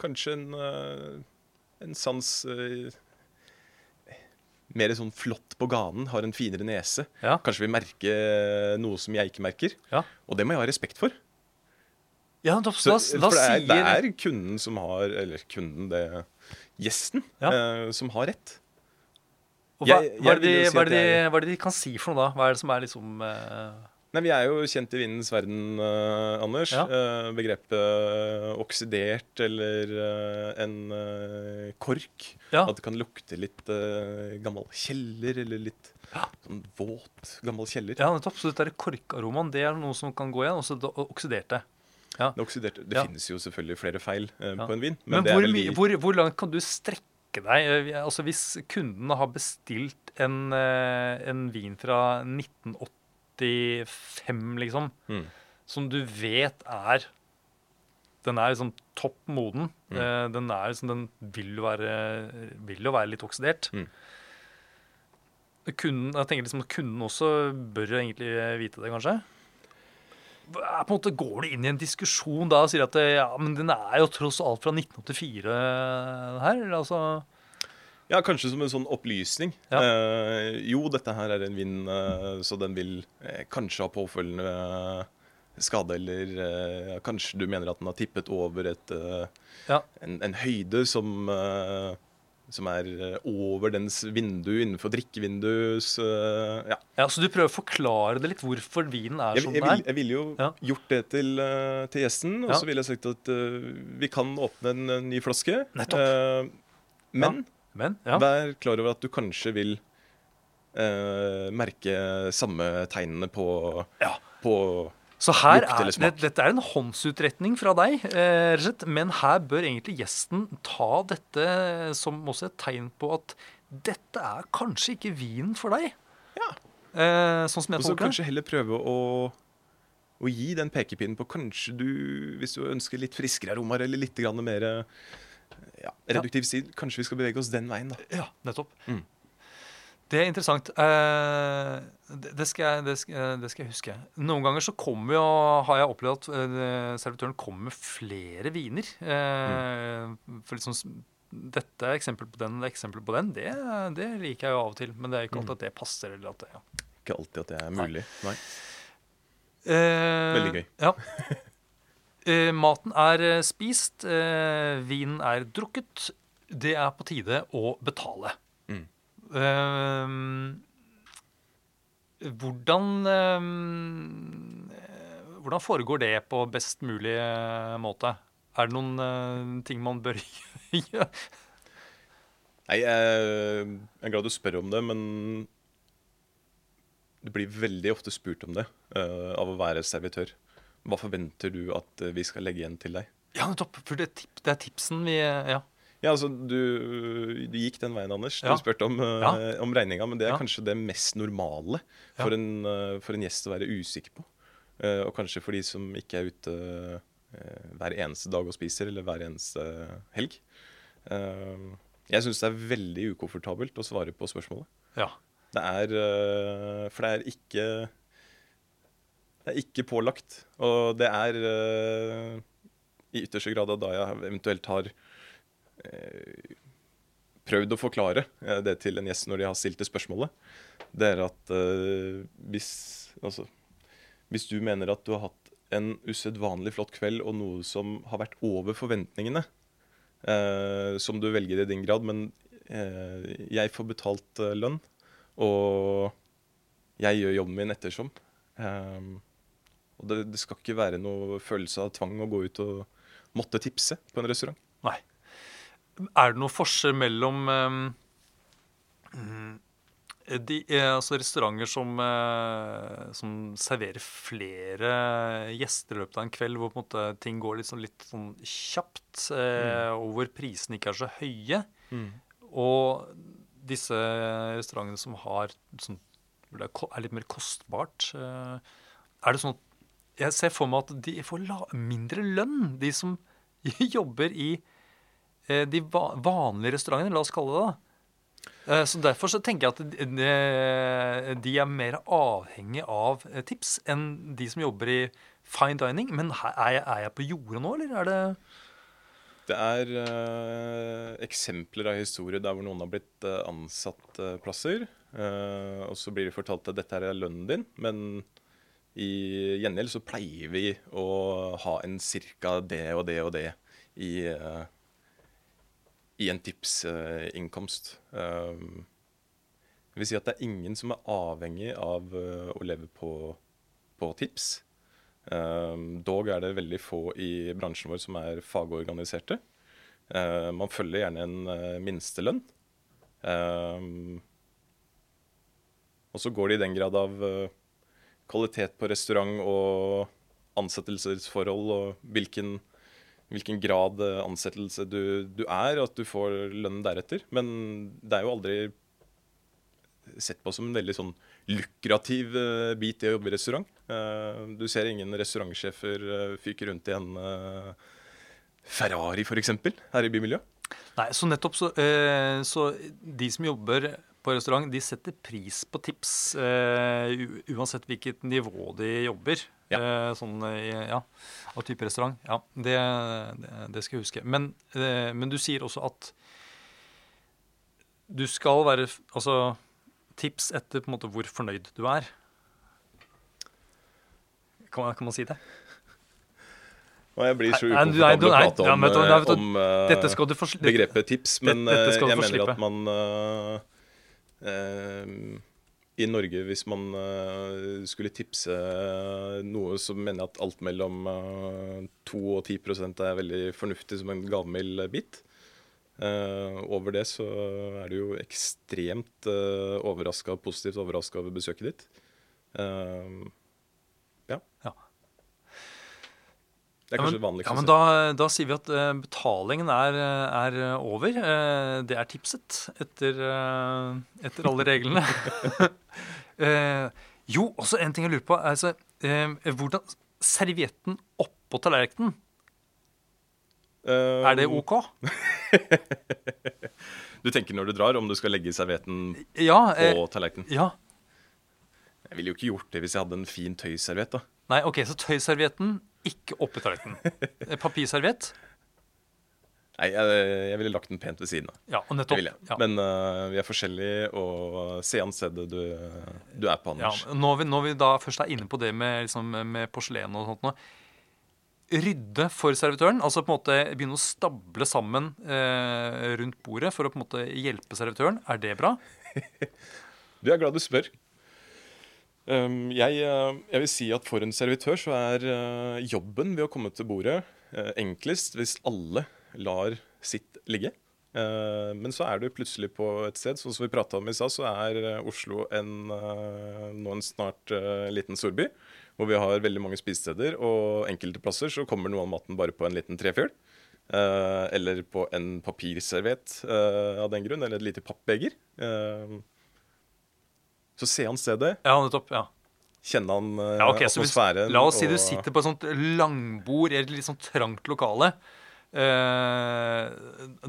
kanskje en, en sans mer sånn flott på ganen, har en finere nese. Ja. Kanskje vil merke noe som jeg ikke merker. Ja. Og det må jeg ha respekt for. Ja, da, Så, da, da for det er, det er kunden som har Eller kunden, det Gjesten Ja. eh, som har rett. og hva, jeg- hva, er jeg det de, si hva, er det de, jeg- hva er det de kan si for noe, da? Hva er det som er liksom eh, Nei, Vi er jo kjent i vindens verden, uh, Anders. Ja. Uh, begrepet eh, oksidert eller uh, en kork. Ja. At det kan lukte litt gammel kjeller, eller litt sånn våt gammel kjeller. Ja, nettopp. Så dette korkaromaen, det er noe som kan gå igjen. Og så oksiderte. oksiderte. Det, oksiderte, det Ja. finnes jo selvfølgelig flere feil Ja. på en vin. Men, det er hvor, vel mye- de- hvor, hvor langt kan du strekke deg? Altså Hvis kunden har bestilt en, en vin fra 1985, liksom, Mm. som du vet er Den er liksom topp moden. Mm. Eh, Den er liksom, den vil være, vil jo være litt oksidert. Mm. Kunden, jeg tenker liksom at kunden også bør egentlig vite det, kanskje? På en måte, Går du inn i en diskusjon da og sier at det, ja, men den er jo tross alt fra 1984 her? Altså, Ja, kanskje som en sånn opplysning. Ja. Eh, jo, dette her er en vind, eh, så den vil eh, kanskje ha påfølgende eh, skade, eller eh, kanskje du mener at den har tippet over et, eh, Ja. en, en høyde som, som er over dens vindu innenfor drikkevinduets eh, ja. ja, Så du prøver å forklare det litt, hvorfor vinen er Jeg, som jeg, den er? jeg ville jo Ja. gjort det til, til gjesten, og så ville jeg sagt at vi kan åpne en, en ny flaske. Nettopp. Men Men, ja. Vær klar over at du kanskje vil eh, merke samme tegnene på, Ja. på Så her er, det, dette er en håndsutretning fra deg, eh, og. Men her bør egentlig gjesten ta dette som også et tegn på at dette er kanskje ikke vinen for deg. Ja. Eh, sånn som Og jeg så tolker det. kanskje heller prøve å, å gi den pekepinnen på kanskje du, hvis du ønsker litt friskere aromaer eller litt grann mer ja, reduktiv tid. kanskje vi skal bevege oss den veien, da. Ja, nettopp. Mm. Det er interessant. Eh, det, skal jeg, det, skal, det skal jeg huske. Noen ganger så kommer jo, har jeg opplevd at eh, servitøren kommer med flere viner. Mm. For liksom, dette er eksempel på den, det er eksempel på den. Det, det liker jeg jo av og til. Men det er ikke alltid at det passer. Eller at det, ja. Ikke alltid at det er mulig. Nei. Eh, Veldig gøy. Ja. Eh, maten er eh, spist, eh, vinen er drukket. Det er på tide å betale. Mm. Eh, hvordan Hvordan foregår det på best mulig måte? Er det noen ting man bør gjøre? Nei, jeg er glad du spør om det, men det blir veldig ofte spurt om det av å være servitør. Hva forventer du at eh, vi skal legge igjen til deg? Ja, nettopp. For det, tip, det er tipsen vi Ja. Ja, altså, du, du gikk den veien, Anders. Ja. Du spurte om, ja. Uh, om regninga, men det er Ja. kanskje det mest normale Ja. for, en, uh, for en gjest å være usikker på. Uh, og kanskje for de som ikke er ute eh, hver eneste dag og spiser, eller hver eneste helg. Eh, jeg syns det er veldig ukomfortabelt å svare på spørsmålet. ja. Det er For det er ikke Det er ikke pålagt. Og det er uh, i ytterste grad da jeg eventuelt har uh, prøvd å forklare øh, det til en gjest når de har stilt det spørsmålet. Det er at hvis Altså Hvis du mener at du har hatt en usedvanlig flott kveld og noe som har vært over forventningene, som du velger i din grad, men jeg får betalt lønn, og jeg gjør jobben min ettersom. Ehm, og det, det skal ikke være noe følelse av tvang å gå ut og måtte tipse på en restaurant. Nei. Er det noe forskjell mellom mm, de, eh, altså restauranter som, eh, som serverer flere gjester i løpet av en kveld, hvor på en ting går litt sånn, litt sånn kjapt, mm. og hvor prisene ikke er så høye, og disse restaurantene som har sånn, hvor det er litt mer kostbart Er det sånn at jeg ser for meg at de får mindre lønn, de som jobber i eh, de va vanlige restaurantene, la oss kalle det det. Eh, Så Derfor så tenker jeg at de, de- de er mer avhengig av eh, tips enn de som jobber i fine dining. Men er, jeg, er jeg på jordet nå, eller er det Det er eh, eksempler av historier der hvor noen har blitt eh, ansatt eh, plasser. eh, og så blir det fortalt at dette er lønnen din, men i gjengjeld så pleier vi å ha en cirka det og det og det i, uh, i en tipsinnkomst. Um, det vil si at det er ingen som er avhengig av uh, å leve på, på tips. Um, dog er det veldig få i bransjen vår som er fagorganiserte. Uh, man følger gjerne en uh, minstelønn. Um, og så går det i den grad av uh, kvalitet på restaurant og ansettelsesforhold og hvilken, hvilken grad uh, ansettelse du, du er, at du får lønn deretter. Men det er jo aldri sett på som en veldig sånn lukrativ uh, bit i å jobbe i restaurant. Uh, du ser ingen restaurantsjefer fyke rundt i en Ferrari f.eks. her i bymiljøet. Nei, så nettopp så, eh, så de som jobber på restaurant, de setter pris på tips eh, uansett hvilket nivå de jobber. Ja. Eh, sånn, eh, ja, av type restaurant. Ja, det, det, skal jeg huske. Men, men du sier også at du skal være Altså tips etter på en måte hvor fornøyd du er. Kan man, kan man si det? Og jeg blir så ukomfortabel å prate ja, om, men vet du, om Dette skal du få begrepet tips, men jeg mener at man eh, I Norge, hvis man eh, skulle tipse noe, så mener jeg at alt mellom eh, 2 og 10% er veldig fornuftig som en gavmild bit. Uh, over det så er du jo ekstremt uh, overraska, positivt overraska over besøket ditt. Uh, ja. Ja. Det er Ja, men, vanligst ja, men da, da sier vi at eh, betalingen er, eh, er over. Eh, det er tipset etter, etter alle reglene. Jo, også en ting jeg lurer på. Altså, hvordan Servietten oppå tallerkenen, er det OK? Du tenker når du drar, om du skal legge servietten Ja. på tallerkenen? ja. Jeg ville jo ikke gjort det hvis jeg hadde en fin tøyserviett. da. Nei, OK, så tøyservietten ikke oppi tallerkenen. Eh, Papirserviett? Nei, jeg, jeg ville lagt den pent ved siden av. Ja, og nettopp. Ja. Men uh, vi er forskjellige, og se an stedet du, du er på, Ja, Anders. når, vi, når vi da først er inne på det med, liksom, med porselen og sånt nå, Rydde for servitøren, altså på en måte begynne å stable sammen eh, rundt bordet for å på en måte hjelpe servitøren. Er det bra? Du er glad du spør. Um, jeg, øh, jeg vil si at for en servitør så er øh, jobben ved å komme til bordet øh, enklest hvis alle lar sitt ligge. Eh, men så er du plutselig på et sted, sånn som vi prata om i stad, så er Oslo en, nå en snart liten storby. Hvor vi har veldig mange spisesteder, og enkelte plasser så kommer noe av maten bare på en liten trefjøl. Eh, eller på en papirserviett eh, av den grunn, eller et lite pappbeger. Så ser han stedet, Ja, nettopp. ja. Kjenner han eh, ja ok, så hvis, atmosfæren. La oss si du og- sitter på et sånt langbord i et litt sånn trangt lokale. Eh,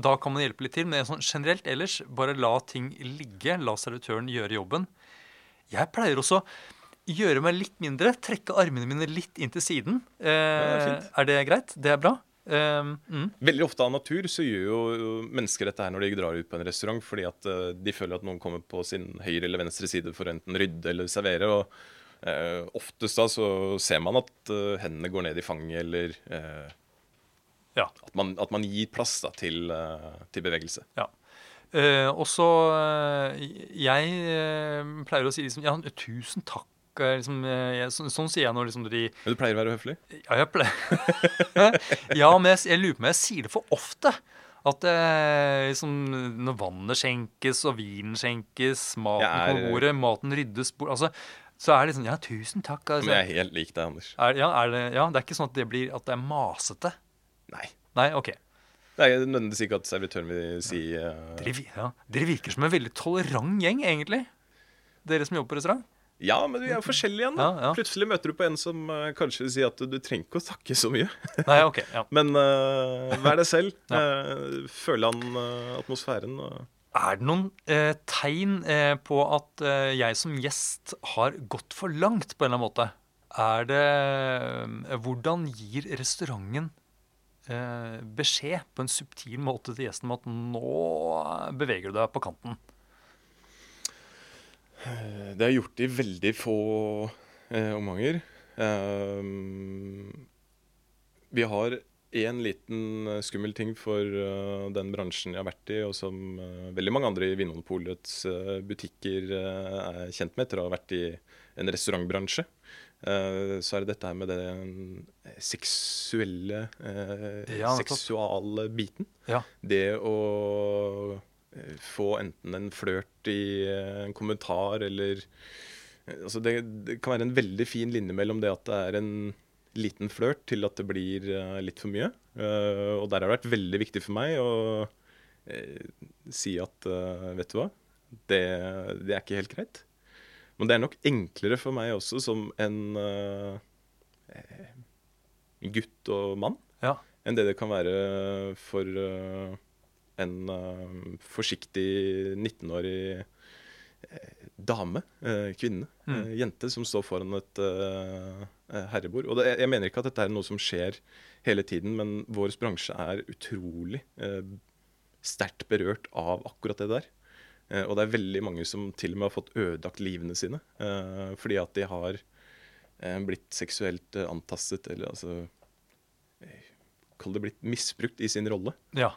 da kan man hjelpe litt til, men sånn generelt ellers, bare la ting ligge. La servitøren gjøre jobben. Jeg pleier også gjøre meg litt mindre, trekke armene mine litt inn til siden. Eh, det er er det greit? Det er bra. Eh, mm. Veldig ofte av natur så gjør jo mennesker dette her når de drar ut på en restaurant, fordi at eh, de føler at noen kommer på sin høyre eller venstre side for å enten rydde eller servere. og uh, Oftest da så ser man at uh, hendene går ned i fanget, eller Ja. at, man, at man gir plass da til, til bevegelse. ja. Eh, og så Jeg pleier å si liksom Ja, tusen takk. Eh, Liksom, eh, jeg, så, sånn sier jeg når liksom de Men du pleier å være høflig? Ja, jeg pleier Ja, men jeg, jeg lurer på om jeg sier det for ofte. At eh, liksom, når vannet skjenkes, og vinen skjenkes, maten er- på bordet, maten ryddes bort altså, Så er det liksom Ja, tusen takk. Altså. Men jeg er helt lik deg, Anders. Er, ja, er det, ja, det er ikke sånn at det blir at det er masete. Nei. Nei, OK. Det er nødvendigvis ikke at servitøren vil si uh... Dere, ja, dere virker som en veldig tolerant gjeng, egentlig. Dere som jobber på restaurant. Ja, men vi er jo forskjellige igjen. da. Ja, ja. Plutselig møter du på en som uh, kanskje si at du, trenger ikke å takke så mye. Nei, OK. ja. Men uh, vær deg selv. Ja. Eh, føle an atmosfæren. Er det noen tegn på at jeg som gjest har gått for langt, på en eller annen måte? Er det Hvordan gir restauranten beskjed på en subtil måte til gjesten om at nå beveger du deg på kanten? Det er gjort i veldig få eh, omganger. Eh, vi har én liten eh, skummel ting for uh, den bransjen jeg har vært i, og som uh, veldig mange andre i Vinmonopolets uh, butikker er kjent med etter å ha vært i en restaurantbransje. så er det dette her med den seksuelle ja, seksualbiten. Ja. Det å få enten en flørt i en kommentar eller altså det, det kan være en veldig fin linje mellom det at det er en liten flørt til at det blir litt for mye. Og der har det vært veldig viktig for meg å si at vet du hva, det, det, er ikke helt greit. Men det er nok enklere for meg også som en gutt og mann ja. enn det det kan være for en forsiktig 19-årig dame, kvinne, mm. jente, som står foran et Eh, herrebord. Og det, jeg mener ikke at dette er noe som skjer hele tiden, men vår bransje er utrolig eh, sterkt berørt av akkurat det der. Eh, og det er veldig mange som til og med har fått ødelagt livene sine eh, fordi at de har eh, blitt seksuelt eh, antastet, eller altså Kall det blitt misbrukt i sin rolle. Ja.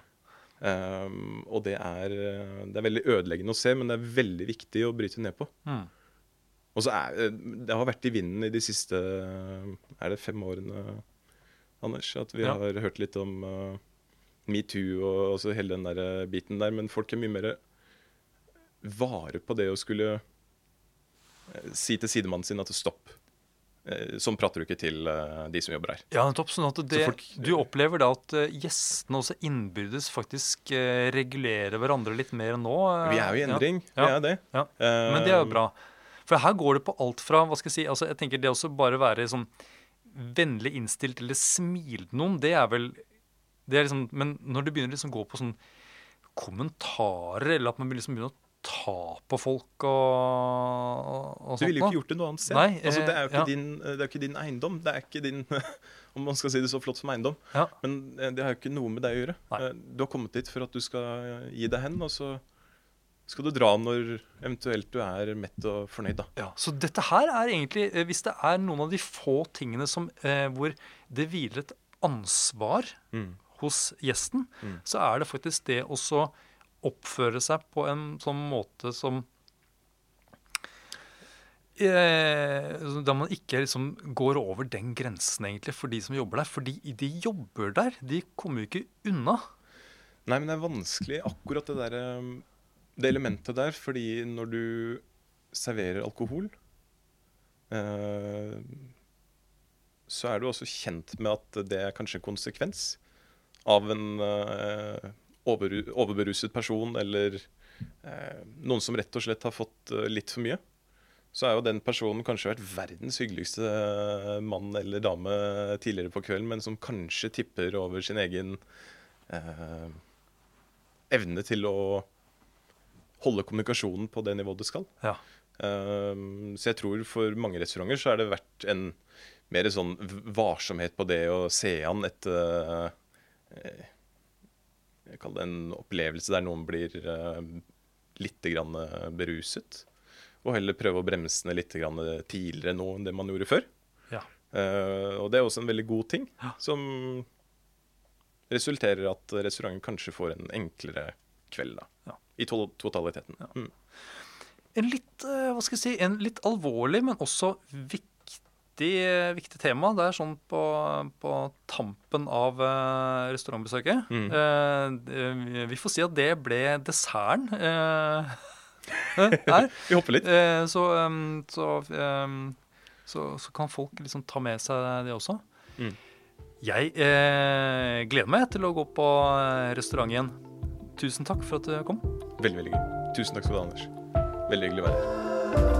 Um, og det er, det er veldig ødeleggende å se, men det er veldig viktig å bryte ned på. Mm. Og så er, eh, Det har vært i vinden i de siste er det fem årene, Anders, at vi ja. har hørt litt om uh, metoo og altså hele den der eh, biten der. Men folk er mye mer vare på det å skulle si til sidemannen sin at stopp. Sånn prater du ikke til de som jobber her. Ja, nettopp. sånn at det, folk, Du opplever da at gjestene også innbyrdes faktisk regulerer hverandre litt mer nå? Vi er jo i endring. Ja. Vi er det. Ja. Men det er jo bra. For her går det på alt fra hva skal Jeg si, altså jeg tenker det å bare være sånn vennlig innstilt eller smile til noen, det er vel det er liksom, Men når det begynner liksom å gå på sånn kommentarer, eller at man liksom begynner å ta på folk og, og sånt Du ville jo ikke gjort det noe annet sted. Nei, altså, det, er jo ikke ja. din, det er ikke din eiendom. Det er ikke din Om man skal si det så flott som eiendom. Ja. Men eh, det har jo ikke noe med deg å gjøre. Nei. Eh, du har kommet dit for at du skal gi deg hen, og så skal du dra når eventuelt du er mett og fornøyd. da. Ja, Så dette her er egentlig, eh, hvis det er noen av de få tingene som, eh, hvor det hviler et ansvar mm. hos gjesten, mm. så er det faktisk det å oppføre seg på en sånn måte som eh, Da man ikke liksom går over den grensen egentlig for de som jobber der. Fordi de jobber der. De kommer jo ikke unna. Nei, men det er vanskelig akkurat det derre eh, det elementet der, fordi når du serverer alkohol, eh, så er du også kjent med at det er kanskje en konsekvens av en eh, over, overberuset person eller eh, noen som rett og slett har fått eh, litt for mye. Så er jo den personen kanskje vært verdens hyggeligste eh, mann eller dame tidligere på kvelden, men som kanskje tipper over sin egen eh, evne til å holde kommunikasjonen på det nivået det skal. Ja. Um, så jeg tror for mange restauranter så har det vært en mer sånn varsomhet på det å se an et uh, Jeg kaller det en opplevelse der noen blir uh, litt grann beruset. Og heller prøve å bremse ned litt grann tidligere nå enn det man gjorde før. Ja. Uh, og det er også en veldig god ting, ja. som resulterer i at restauranten kanskje får en enklere kveld. da. Ja i to totaliteten. Mm. En litt eh, hva skal jeg si, en litt alvorlig, men også viktig, viktig tema. Det er sånn på, på tampen av uh, restaurantbesøket. Mm. Uh, vi får si at det ble desserten. Uh, her. vi hopper litt. Så, um, så, um, så, så, kan folk liksom ta med seg det også. Mm. Jeg gleder meg til å gå på restaurant igjen. Tusen takk for at du kom. Veldig, veldig gøy. Tusen takk skal du ha, Anders. Veldig hyggelig å være her.